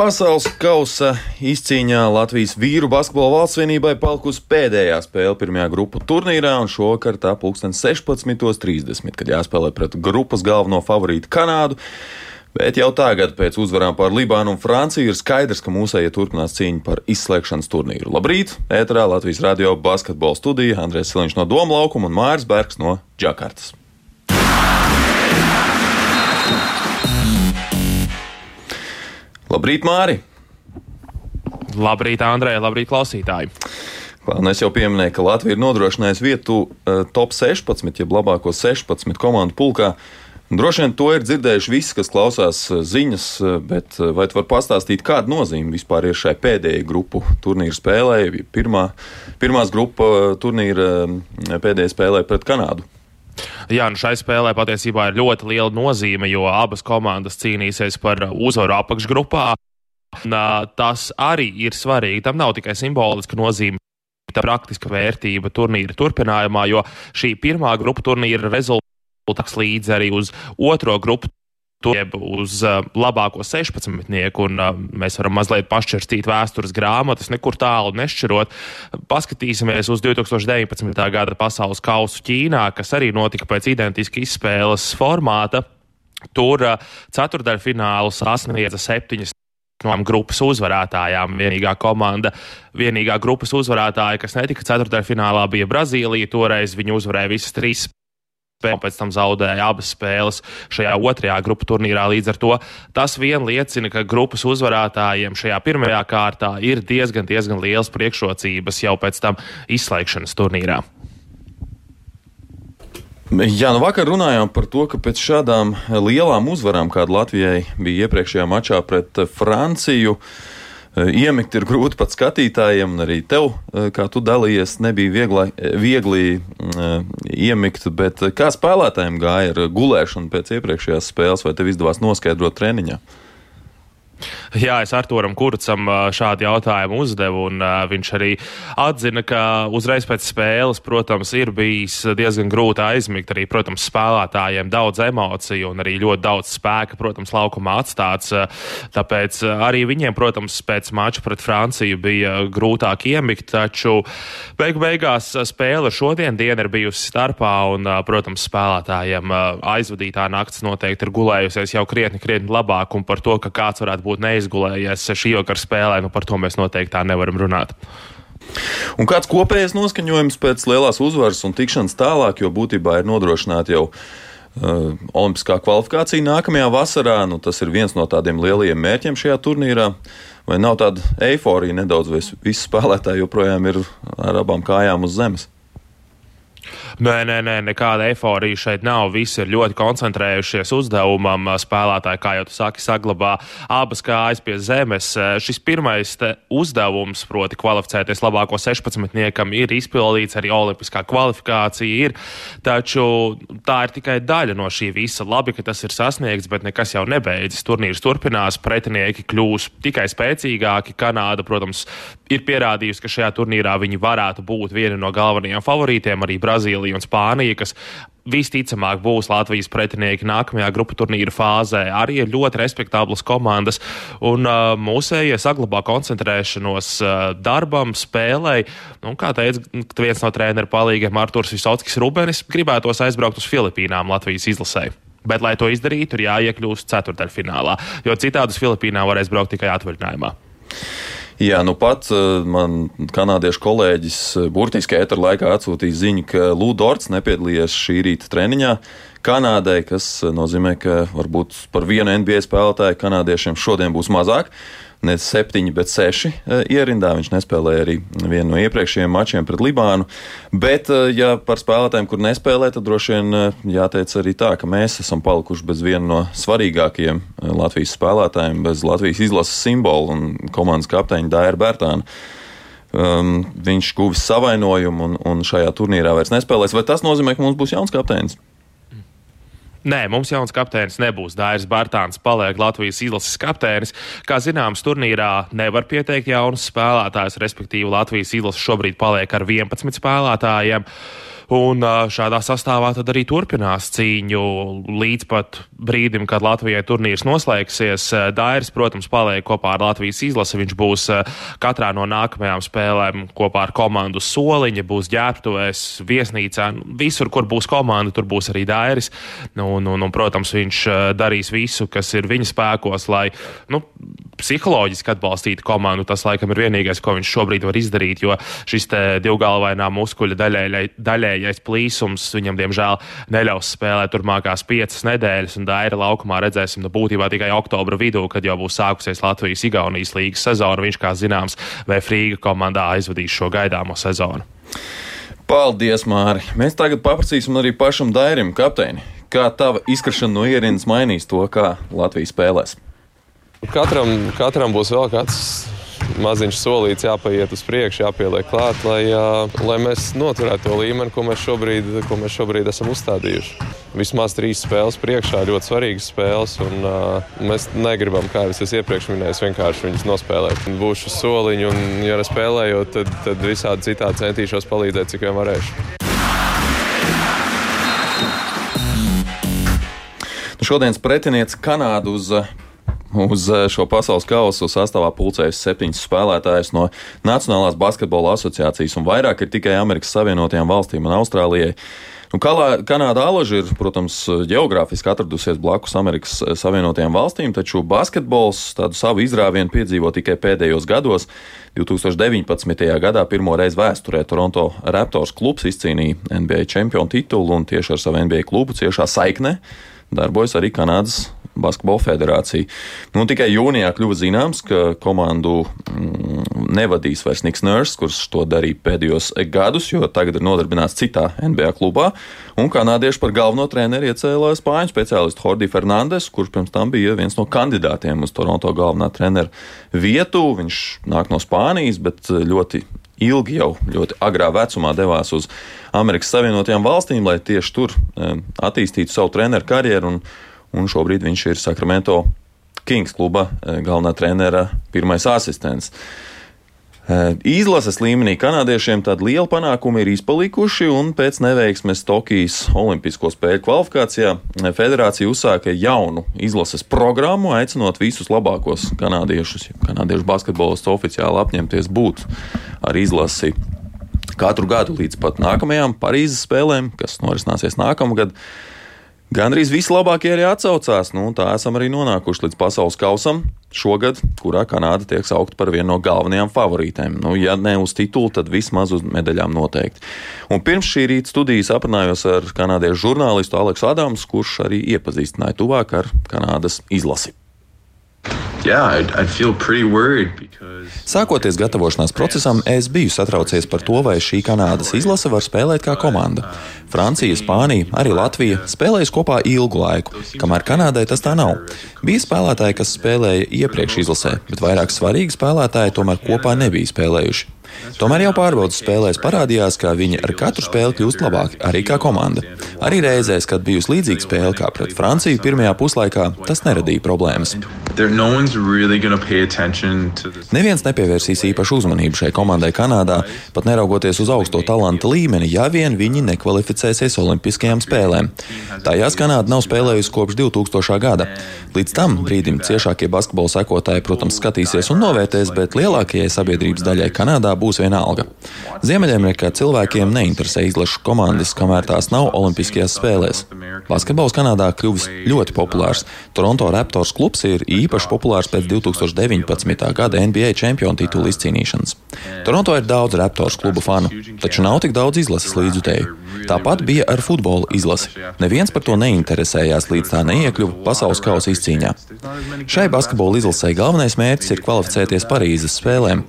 Pasaules kausa izcīņā Latvijas vīru basketbola valsts vienībai palikusi pēdējā spēle pirmajā grupu turnīrā, un šovakar tā pulksten 16.30, kad jāspēlē pret grupas galveno favorītu Kanādu. Bet jau tagad, pēc uzvarām pār Libānu un Franciju, ir skaidrs, ka mūsējie turpinās cīņu par izslēgšanas turnīru. Labrīt! Ēterā Latvijas radio basketbola studija Andrēs Siliņš no Doma laukuma un Māris Bergs no Džakartas. Labrīt, Māri! Labrīt, Andrej, labrīt, klausītāji! Nu, es jau pieminēju, ka Latvija ir nodrošinājusi vietu uh, top 16, jeb labāko 16 komandu pulkā. Droši vien to ir dzirdējuši visi, kas klausās ziņas, bet vai tu vari pastāstīt, kāda nozīme vispār ir šai pēdējai grupu turnīra spēlē, pirmā, pirmās grupa turnīra pēdējai spēlē pret Kanādu? Jā, nu šai spēlē patiesībā ir ļoti liela nozīme, jo abas komandas cīnīsies par uzvaru apakšgrupā. Un, tas arī ir svarīgi. Tam nav tikai simboliska nozīme. Tā praktiska vērtība turnīra turpinājumā, jo šī pirmā grupa turnīra rezultāts līdz arī uz otro grupu jeb uz uh, labāko 16. un uh, mēs varam mazliet pašķirstīt vēstures grāmatas, nekur tālu nešķirot. Paskatīsimies uz 2019. gada pasaules kausu Ķīnā, kas arī notika pēc identiska izspēles formāta. Tur uh, ceturdaļfinālu sasniedza septiņas no grupas uzvarētājām. Vienīgā komanda, vienīgā grupas uzvarētāja, kas netika ceturtajā bija Brazīlija. Toreiz viņi uzvarēja visas trīs spēle, pēc tam zaudēja abas spēles šajā otrajā grupu turnīrā. Līdz ar to tas vien liecina, ka grupas uzvarētājiem šajā pirmajā kārtā ir diezgan, diezgan liels priekšrocības jau pēc tam izslēgšanas turnīrā. Jā, nu vakar runājām par to, ka pēc šādām lielām uzvarām, kāda Latvijai bija iepriekšējā mačā pret Franciju, uh, iemigt ir grūti pat skatītājiem, un arī tev, eh, kā tu dalījies, nebija viegli, viegli uh, iemigt. Bet kā spēlētājiem gāja ar gulēšanu pēc iepriekšējās spēles, vai tev izdevās noskaidrot treniņā? Jā, es Arturam Kurcam šādu jautājumu uzdevu, un viņš arī atzina, ka uzreiz pēc spēles, protams, ir bijis diezgan grūti aizmigt. Arī, protams, spēlētājiem daudz emociju un arī ļoti daudz spēka, protams, laukumā atstāts. Tāpēc arī viņiem, protams, pēc mača pret Franciju bija grūtāk iemigt, taču beigu beigās spēle šodien diena ir bijusi starpā, un, protams, spēlētājiem aizvadītā nakts noteikti ir gulējusies jau krietni, krietni labāk, un par to, ka kāds varētu būt neizdevies neizgulējies šī vakara spēlē, nu par to mēs noteikti tā nevaram runāt. Un kāds kopējais noskaņojums pēc lielās uzvaras un tikšanas tālāk, jo būtībā ir nodrošināta jau uh, olimpiskā kvalifikācija nākamajā vasarā. Nu, tas ir viens no tādiem lielajiem mērķiem šajā turnīrā. Vai nav tāda eiforija nedaudz, vai visi spēlētāji joprojām ir ar abām kājām uz zemes? Nē, nē, nē, nekāda eifórija šeit nav. Visi ir ļoti koncentrējušies uzdevumam. Spēlētāji, kā jau tu saki, saglabā abas kājas pie zemes. Šis pirmais uzdevums, proti, kvalificēties labāko 16. ir izpildīts, arī olimpiskā kvalifikācija ir. Taču tā ir tikai daļa no šī visa. Labi, ka tas ir sasniegts, bet nekas jau nebeidzas. Turnīrs turpinās, pretinieki kļūs tikai spēcīgāki. Kanāda, protams, ir pierādījusi, ka šajā turnīrā viņi varētu būt vieni no galvenajiem favorītiem. Arī Brazīlija un Spānija, kas visticamāk būs Latvijas pretinieki nākamajā grupu turnīra fāzē. Arī ir ļoti respektablas komandas, un uh, mūsējie saglabā koncentrēšanos uh, darbam, spēlei. Un, kā teica viens no treneru palīgiem, Arturs Visockis Rubenis, gribētos aizbraukt uz Filipīnām Latvijas izlasē. Bet, lai to izdarītu, ir jāiekļūst ceturdaļfinālā, jo citādi uz Filipīnām varēs braukt tikai atvaļinājumā. Jā, nu pat eh, man kanādiešu kolēģis eh, burtiski ētera laikā atsūtīja ziņu, ka Lūdorts nepiedalījies šī rīta treniņā Kanādai, kas eh, nozīmē, ka varbūt par vienu NBA spēlētāju kanādiešiem šodien būs mazāk ne septiņi, bet seši e, ierindā. Viņš nespēlēja arī vienu no iepriekšējiem mačiem pret Libānu. Bet, e, ja par spēlētājiem, kur nespēlē, tad droši vien e, jāteic arī tā, ka mēs esam palikuši bez viena no svarīgākajiem Latvijas spēlētājiem, bez Latvijas izlases simbolu un komandas kapteiņa Dāra Bērtāna. Um, viņš guvis savainojumu un, un šajā turnīrā vairs nespēlēs. Vai tas nozīmē, ka mums būs jauns kapteinis? Nē, mums jauns kapteinis nebūs. Dairis Bartāns paliek Latvijas izlases kapteinis. Kā zināms, turnīrā nevar pieteikt jaunus spēlētājus, respektīvi Latvijas izlase šobrīd paliek ar 11 spēlētājiem. Un šādā sastāvā tad arī turpinās cīņu līdz pat brīdim, kad Latvijai turnīrs noslēgsies. Dairis, protams, paliek kopā ar Latvijas izlasi. Viņš būs katrā no nākamajām spēlēm kopā ar komandu soliņa, būs ģērbtuvēs, viesnīcā. Visur, kur būs komanda, tur būs arī Dairis. Nu, un, un, un, protams, viņš darīs visu, kas ir viņa spēkos, lai nu, psiholoģiski atbalstītu komandu. Tas, laikam, ir vienīgais, ko viņš šobrīd var izdarīt, jo šis divgalvainā muskuļa daļai ārējais plīsums viņam, diemžēl, neļaus spēlēt turpmākās piecas nedēļas, un Daira laukumā redzēsim nu, būtībā tikai oktobra vidū, kad jau būs sākusies Latvijas-Igaunijas līgas sezona. Viņš, kā zināms, Vēfrīga komandā aizvadīs šo gaidāmo sezonu. Paldies, Māri! Mēs tagad paprasīsim arī pašam Dairim, kapteini, kā tava izkrišana no ierīnas mainīs to, kā Latvija spēlēs. Katram, katram būs vēl kāds maziņš solīts jāpaiet uz priekšu, jāpieliek klāt, lai, lai mēs noturētu to līmeni, ko mēs šobrīd, ko mēs šobrīd esam uzstādījuši. Vismaz trīs spēles priekšā, ļoti svarīgas spēles, un uh, mēs negribam, kā jau es iepriekš minēju, vienkārši viņas nospēlēt. Būšu soliņu, un, ja nespēlējot, tad, tad visādi citādi centīšos palīdzēt, cik vien varēšu. Šodienas pretinieks Kanādu uz Uz eh, šo pasaules kausu sastāvā pulcējas septiņus spēlētājus no Nacionālās basketbola asociācijas, un vairāk ir tikai Amerikas Savienotajām valstīm un Austrālijai. Nu, Kanāda alaži ir, protams, geogrāfiski atradusies blakus Amerikas eh, Savienotajām valstīm, taču basketbols tādu savu izrāvienu piedzīvo tikai pēdējos gados. 2019. gadā pirmo reizi vēsturē Toronto Raptors klubs izcīnīja NBA čempionu titulu un tieši ar savu NBA klubu ciešā saiknē darbojas arī Kanādas Basketbola federācija. Nu, tikai jūnijā kļuva zināms, ka komandu mm, nevadīs vairs Niks Nārs, kurš to darīja pēdējos gadus, jo tagad ir nodarbināts citā NBA klubā. Un kanādieši par galveno treneri iecēlā spāņu speciālistu Hordi Fernandes, kurš pirms tam bija viens no kandidātiem uz Toronto galvenā trenera vietu. Viņš nāk no Spānijas, bet ļoti ilgi jau ļoti agrā vecumā devās uz Amerikas Savienotajām valstīm, lai tieši tur um, attīstītu savu treneru karjeru. Un, un šobrīd viņš ir Sakramento Kings kluba eh, galvenā trenera pirmais asistents. Eh, izlases līmenī kanādiešiem tādi lieli panākumi ir izpalikuši, un pēc neveiksmes Tokijas Olimpisko spēļu kvalifikācijā eh, federācija uzsāka jaunu izlases programmu, aicinot visus labākos kanādiešus, kanādiešu basketbolistus oficiāli apņemties būt ar izlasi katru gadu līdz pat nākamajām Parīzes spēlēm, kas norisināsies nākamgad. Gan arī visi labākie arī atsaucās. Nu, tā esam arī nonākuši līdz pasaules kausam šogad, kurā Kanāda tiek saukta par vienu no galvenajām favorītēm. Nu, ja ne uz titulu, tad vismaz uz medaļām noteikti. Un pirms šī rīta studijas aprunājos ar kanādiešu žurnālistu Aleksu Adamu, kurš arī iepazīstināja tuvāk ar Kanādas izlasi. Yeah, I'd, I'd because... Sākoties gatavošanās procesam, es biju satraucies par to, vai šī Kanādas izlase var spēlēt kā komanda. Francija, Spānija, arī Latvija spēlējusi kopā ilgu laiku, kamēr Kanādai tas tā nav. Bija spēlētāji, kas spēlēja iepriekš izlasē, bet vairāk svarīgi spēlētāji tomēr kopā nebija spēlējuši. Tomēr jau pārbaudas spēlēs parādījās, ka viņi ar katru spēli kļūst labāki, arī kā komanda. Arī reizēs, kad bijusi līdzīga spēle kā pret Franciju pirmajā puslaikā, tas neradīja problēmas. Neviens nepievērsīs īpašu uzmanību šai komandai Kanādā, pat neraugoties uz augsto talanta līmeni, ja vien viņi nekvalificēsies Olimpiskajām spēlēm. Tajās Kanāda nav spēlējusi kopš 2000. gada. Līdz tam brīdim ciešākie basketbola sekotāji, protams, skatīsies un novērtēs, bet lielākajai sabiedrības daļai Kanādā būs viena alga. Ziemeļamerikā cilvēkiem neinteresē izlašu komandas, kamēr tās nav Olimpiskajās spēlēs. Basketbols Kanādā kļuvis ļoti populārs. Toronto Raptors klubs ir īpaši populārs pēc 2019. gada NBA čempionu titula izcīnīšanas. Toronto ir daudz Raptors klubu fanu, taču nav tik daudz izlases līdzjutēju. Tāpat bija ar futbola izlasi. Neviens par to neinteresējās, līdz tā neiekļuva pasaules kausa izcīņā. Šai basketbola izlasē galvenais mērķis ir kvalificēties Parīzes spēlēm.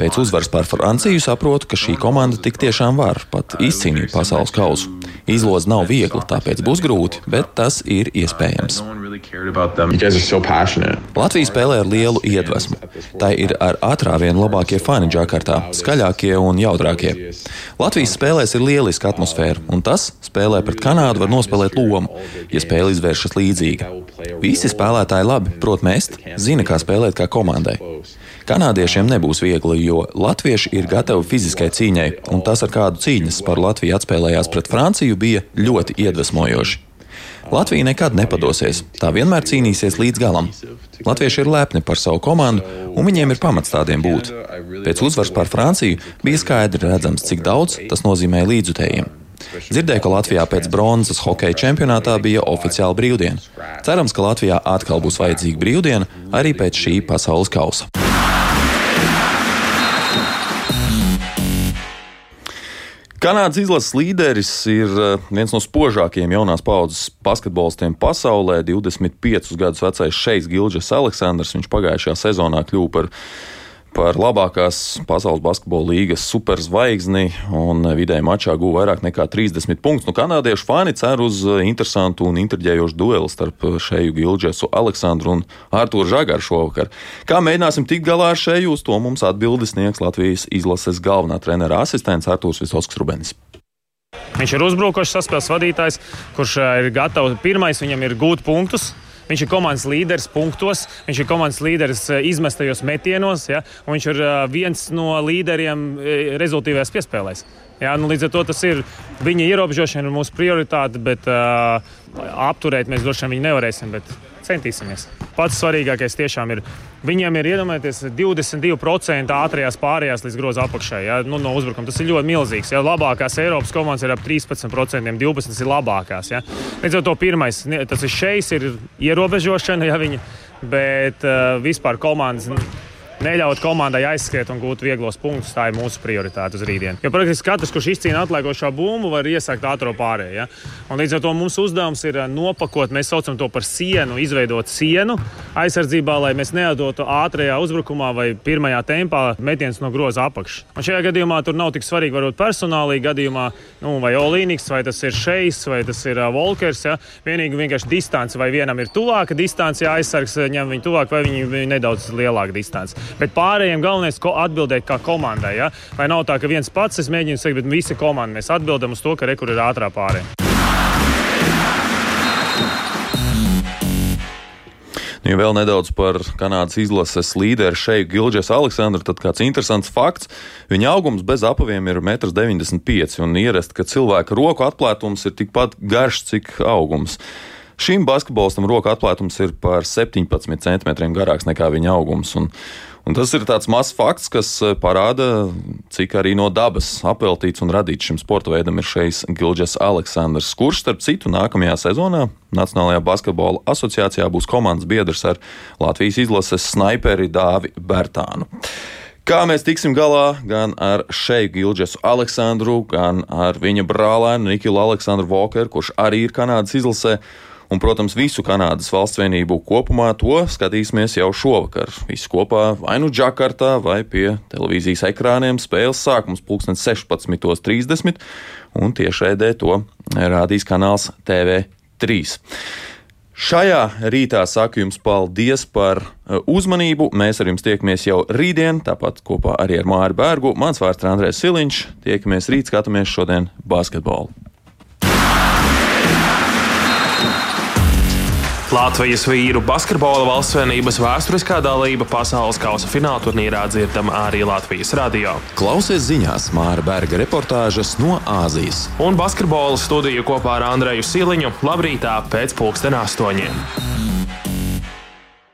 Pēc uzvaras pār Franciju saprotu, ka šī komanda tik tiešām var pat izcīnīt pasaules kausu. Izloze nav viegla, tāpēc būs grūti, bet tas ir iespējams. Really cared about them. You guys are so passionate. Latvija spēlē ar lielu iedvesmu. Tā ir ar ātrāvien labākie fani Džakartā, skaļākie un jaudrākie. Latvijas spēlēs ir lieliska atmosfēra, un tas spēlē pret Kanādu var nospēlēt lomu, ja spēle izvēršas līdzīga. Visi spēlētāji labi prot mest, zina, kā spēlēt kā komandai. Kanādiešiem nebūs viegli, jo latvieši ir gatavi fiziskai cīņai, un tas, ar kādu cīņas par Latviju atspēlējās pret Franciju, bija ļoti iedvesmojoši. Latvija nekad nepadosies, tā vienmēr cīnīsies līdz galam. Latvieši ir lepni par savu komandu, un viņiem ir pamats tādiem būt. Pēc uzvaras pār Franciju bija skaidri redzams, cik daudz tas nozīmē līdzutējiem. Dzirdēju, ka Latvijā pēc bronzas hokeja čempionātā bija oficiāla brīvdiena. Cerams, ka Latvijā atkal būs vajadzīga brīvdiena arī pēc šī pasaules kausa. Kanādas izlases līderis ir eh, viens no spožākajiem jaunās paudzes basketbolistiem pasaulē. 25 gadus vecais Šejs Gilģis Aleksandrs. Viņš pagājušajā sezonā kļuva par par labākās pasaules basketbola līgas superzvaigzni un vidēji mačā guva vairāk nekā 30 punktus. Nu, kanādiešu fani cer uz interesantu un intriģējošu dueli starp Šeju Gilģesu, Aleksandru un Arturu Žagaru šovakar. Kā mēģināsim tikt galā ar Šeju, uz to mums atbildi sniegs Latvijas izlases galvenā trenera asistents Artūrs Visovskis Rubenis. Viņš ir uzbrukošs saspēles vadītājs, kurš ir gatavs pirmais, viņam ir gūt punktus. Viņš ir komandas līderis punktos, viņš ir komandas līderis eh, izmestajos metienos, ja, un viņš ir eh, viens no līderiem eh, rezultātīvajās piespēlēs. Ja, nu, līdz ar to tas ir viņa ierobežošana, mūsu prioritāte, bet uh, apturēt mēs droši vien viņu nevarēsim. Bet centīsimies. Pats svarīgākais tiešām ir. Viņiem ir iedomājieties 22% ātrajās pārējās līdz groza apakšai ja, nu, no uzbrukuma. Tas ir ļoti milzīgs. Ja. Labākās Eiropas komandas ir ap 13%, 12% ir labākās. Ja. Līdz ar to pirmais, tas ir šeit, ir ierobežošana, ja viņa, bet uh, vispār komandas neļaut komandai aizskriet un gūt vieglos punktus. Tā ir mūsu prioritāte uz rītdienu. Jo praktiski katrs, kurš izcīna atliekošo bumbu, var iesākt ātrā pārējā. Ja? Un līdz ar to mums uzdevums ir eh, nopakot, mēs saucam to par sienu, izveidot sienu aizsardzībā, lai mēs neatdotu ātrajā uzbrukumā vai pirmajā tempā metienus no groza apakšas. Un šajā gadījumā tur nav tik svarīgi, varbūt personālī gadījumā, nu, vai Olīniks, vai tas ir Šejs, vai tas ir uh, Volkers. Ja? Vienīgi vienkārši distance, vai vienam ir tuvāka distance, ja aizsargs ņem viņu tuvāk, vai viņi, viņi nedaudz lielāka distance. Bet pārējiem galvenais ir atbildēt kā komandai. Ja? Lai nav tā, ka viens pats es mēģinu teikt, bet visi komanda mēs atbildam uz to, ka rekur ir ātrā pārējai. Nu, ja vēl nedaudz par Kanādas izlases līderi šeit, Gilģis Aleksandrs, tad kāds interesants fakts. Viņa augums bez apaviem ir 1,95 m un ierast, ka cilvēka roku atklātums ir tikpat garš, cik augums. Šim basketbolistam roku atklātums ir par 17 cm garāks nekā viņa augums. Un, un tas ir tāds mazs fakts, kas eh, parāda, cik arī no dabas apveltīts un radīts šim sporta veidam ir šeit Gilģis Aleksandrs, kurš, starp citu, nākamajā sezonā Nacionālajā basketbola asociācijā būs komandas biedrs ar Latvijas izlases snaiperi Dāvi Bērtānu. Kā mēs tiksim galā gan ar šeit Gilģesu Aleksandru, gan ar viņa brālēnu Nikilu Aleksandru Vokeru, kurš arī ir Kanādas izlasē, Un, protams, visu Kanādas valsts vienību kopumā to skatīsimies jau šovakar. Visi kopā vai nu Džakartā, vai pie televīzijas ekrāniem spēles sākums pulksten 16.30, un tiešraidē to rādīs kanāls TV3. Šajā rītā saku jums paldies par uh, uzmanību. Mēs ar jums tiekamies jau rītdien, tāpat kopā arī ar Māru Bērgu. Mans vārds ir Andrēs Siliņš. Tiekamies rīt, skatāmies šodien basketbolu. Latvijas vīru basketbola valstsvienības vēsturiskā dalība pasaules kausa fināla turnīrā dzirdama arī Latvijas radio. Klausies ziņās Māra Berga reportāžas no Āzijas. Un basketbola studiju kopā ar Andreju Siliņu labrītā pēc pulksten astoņiem.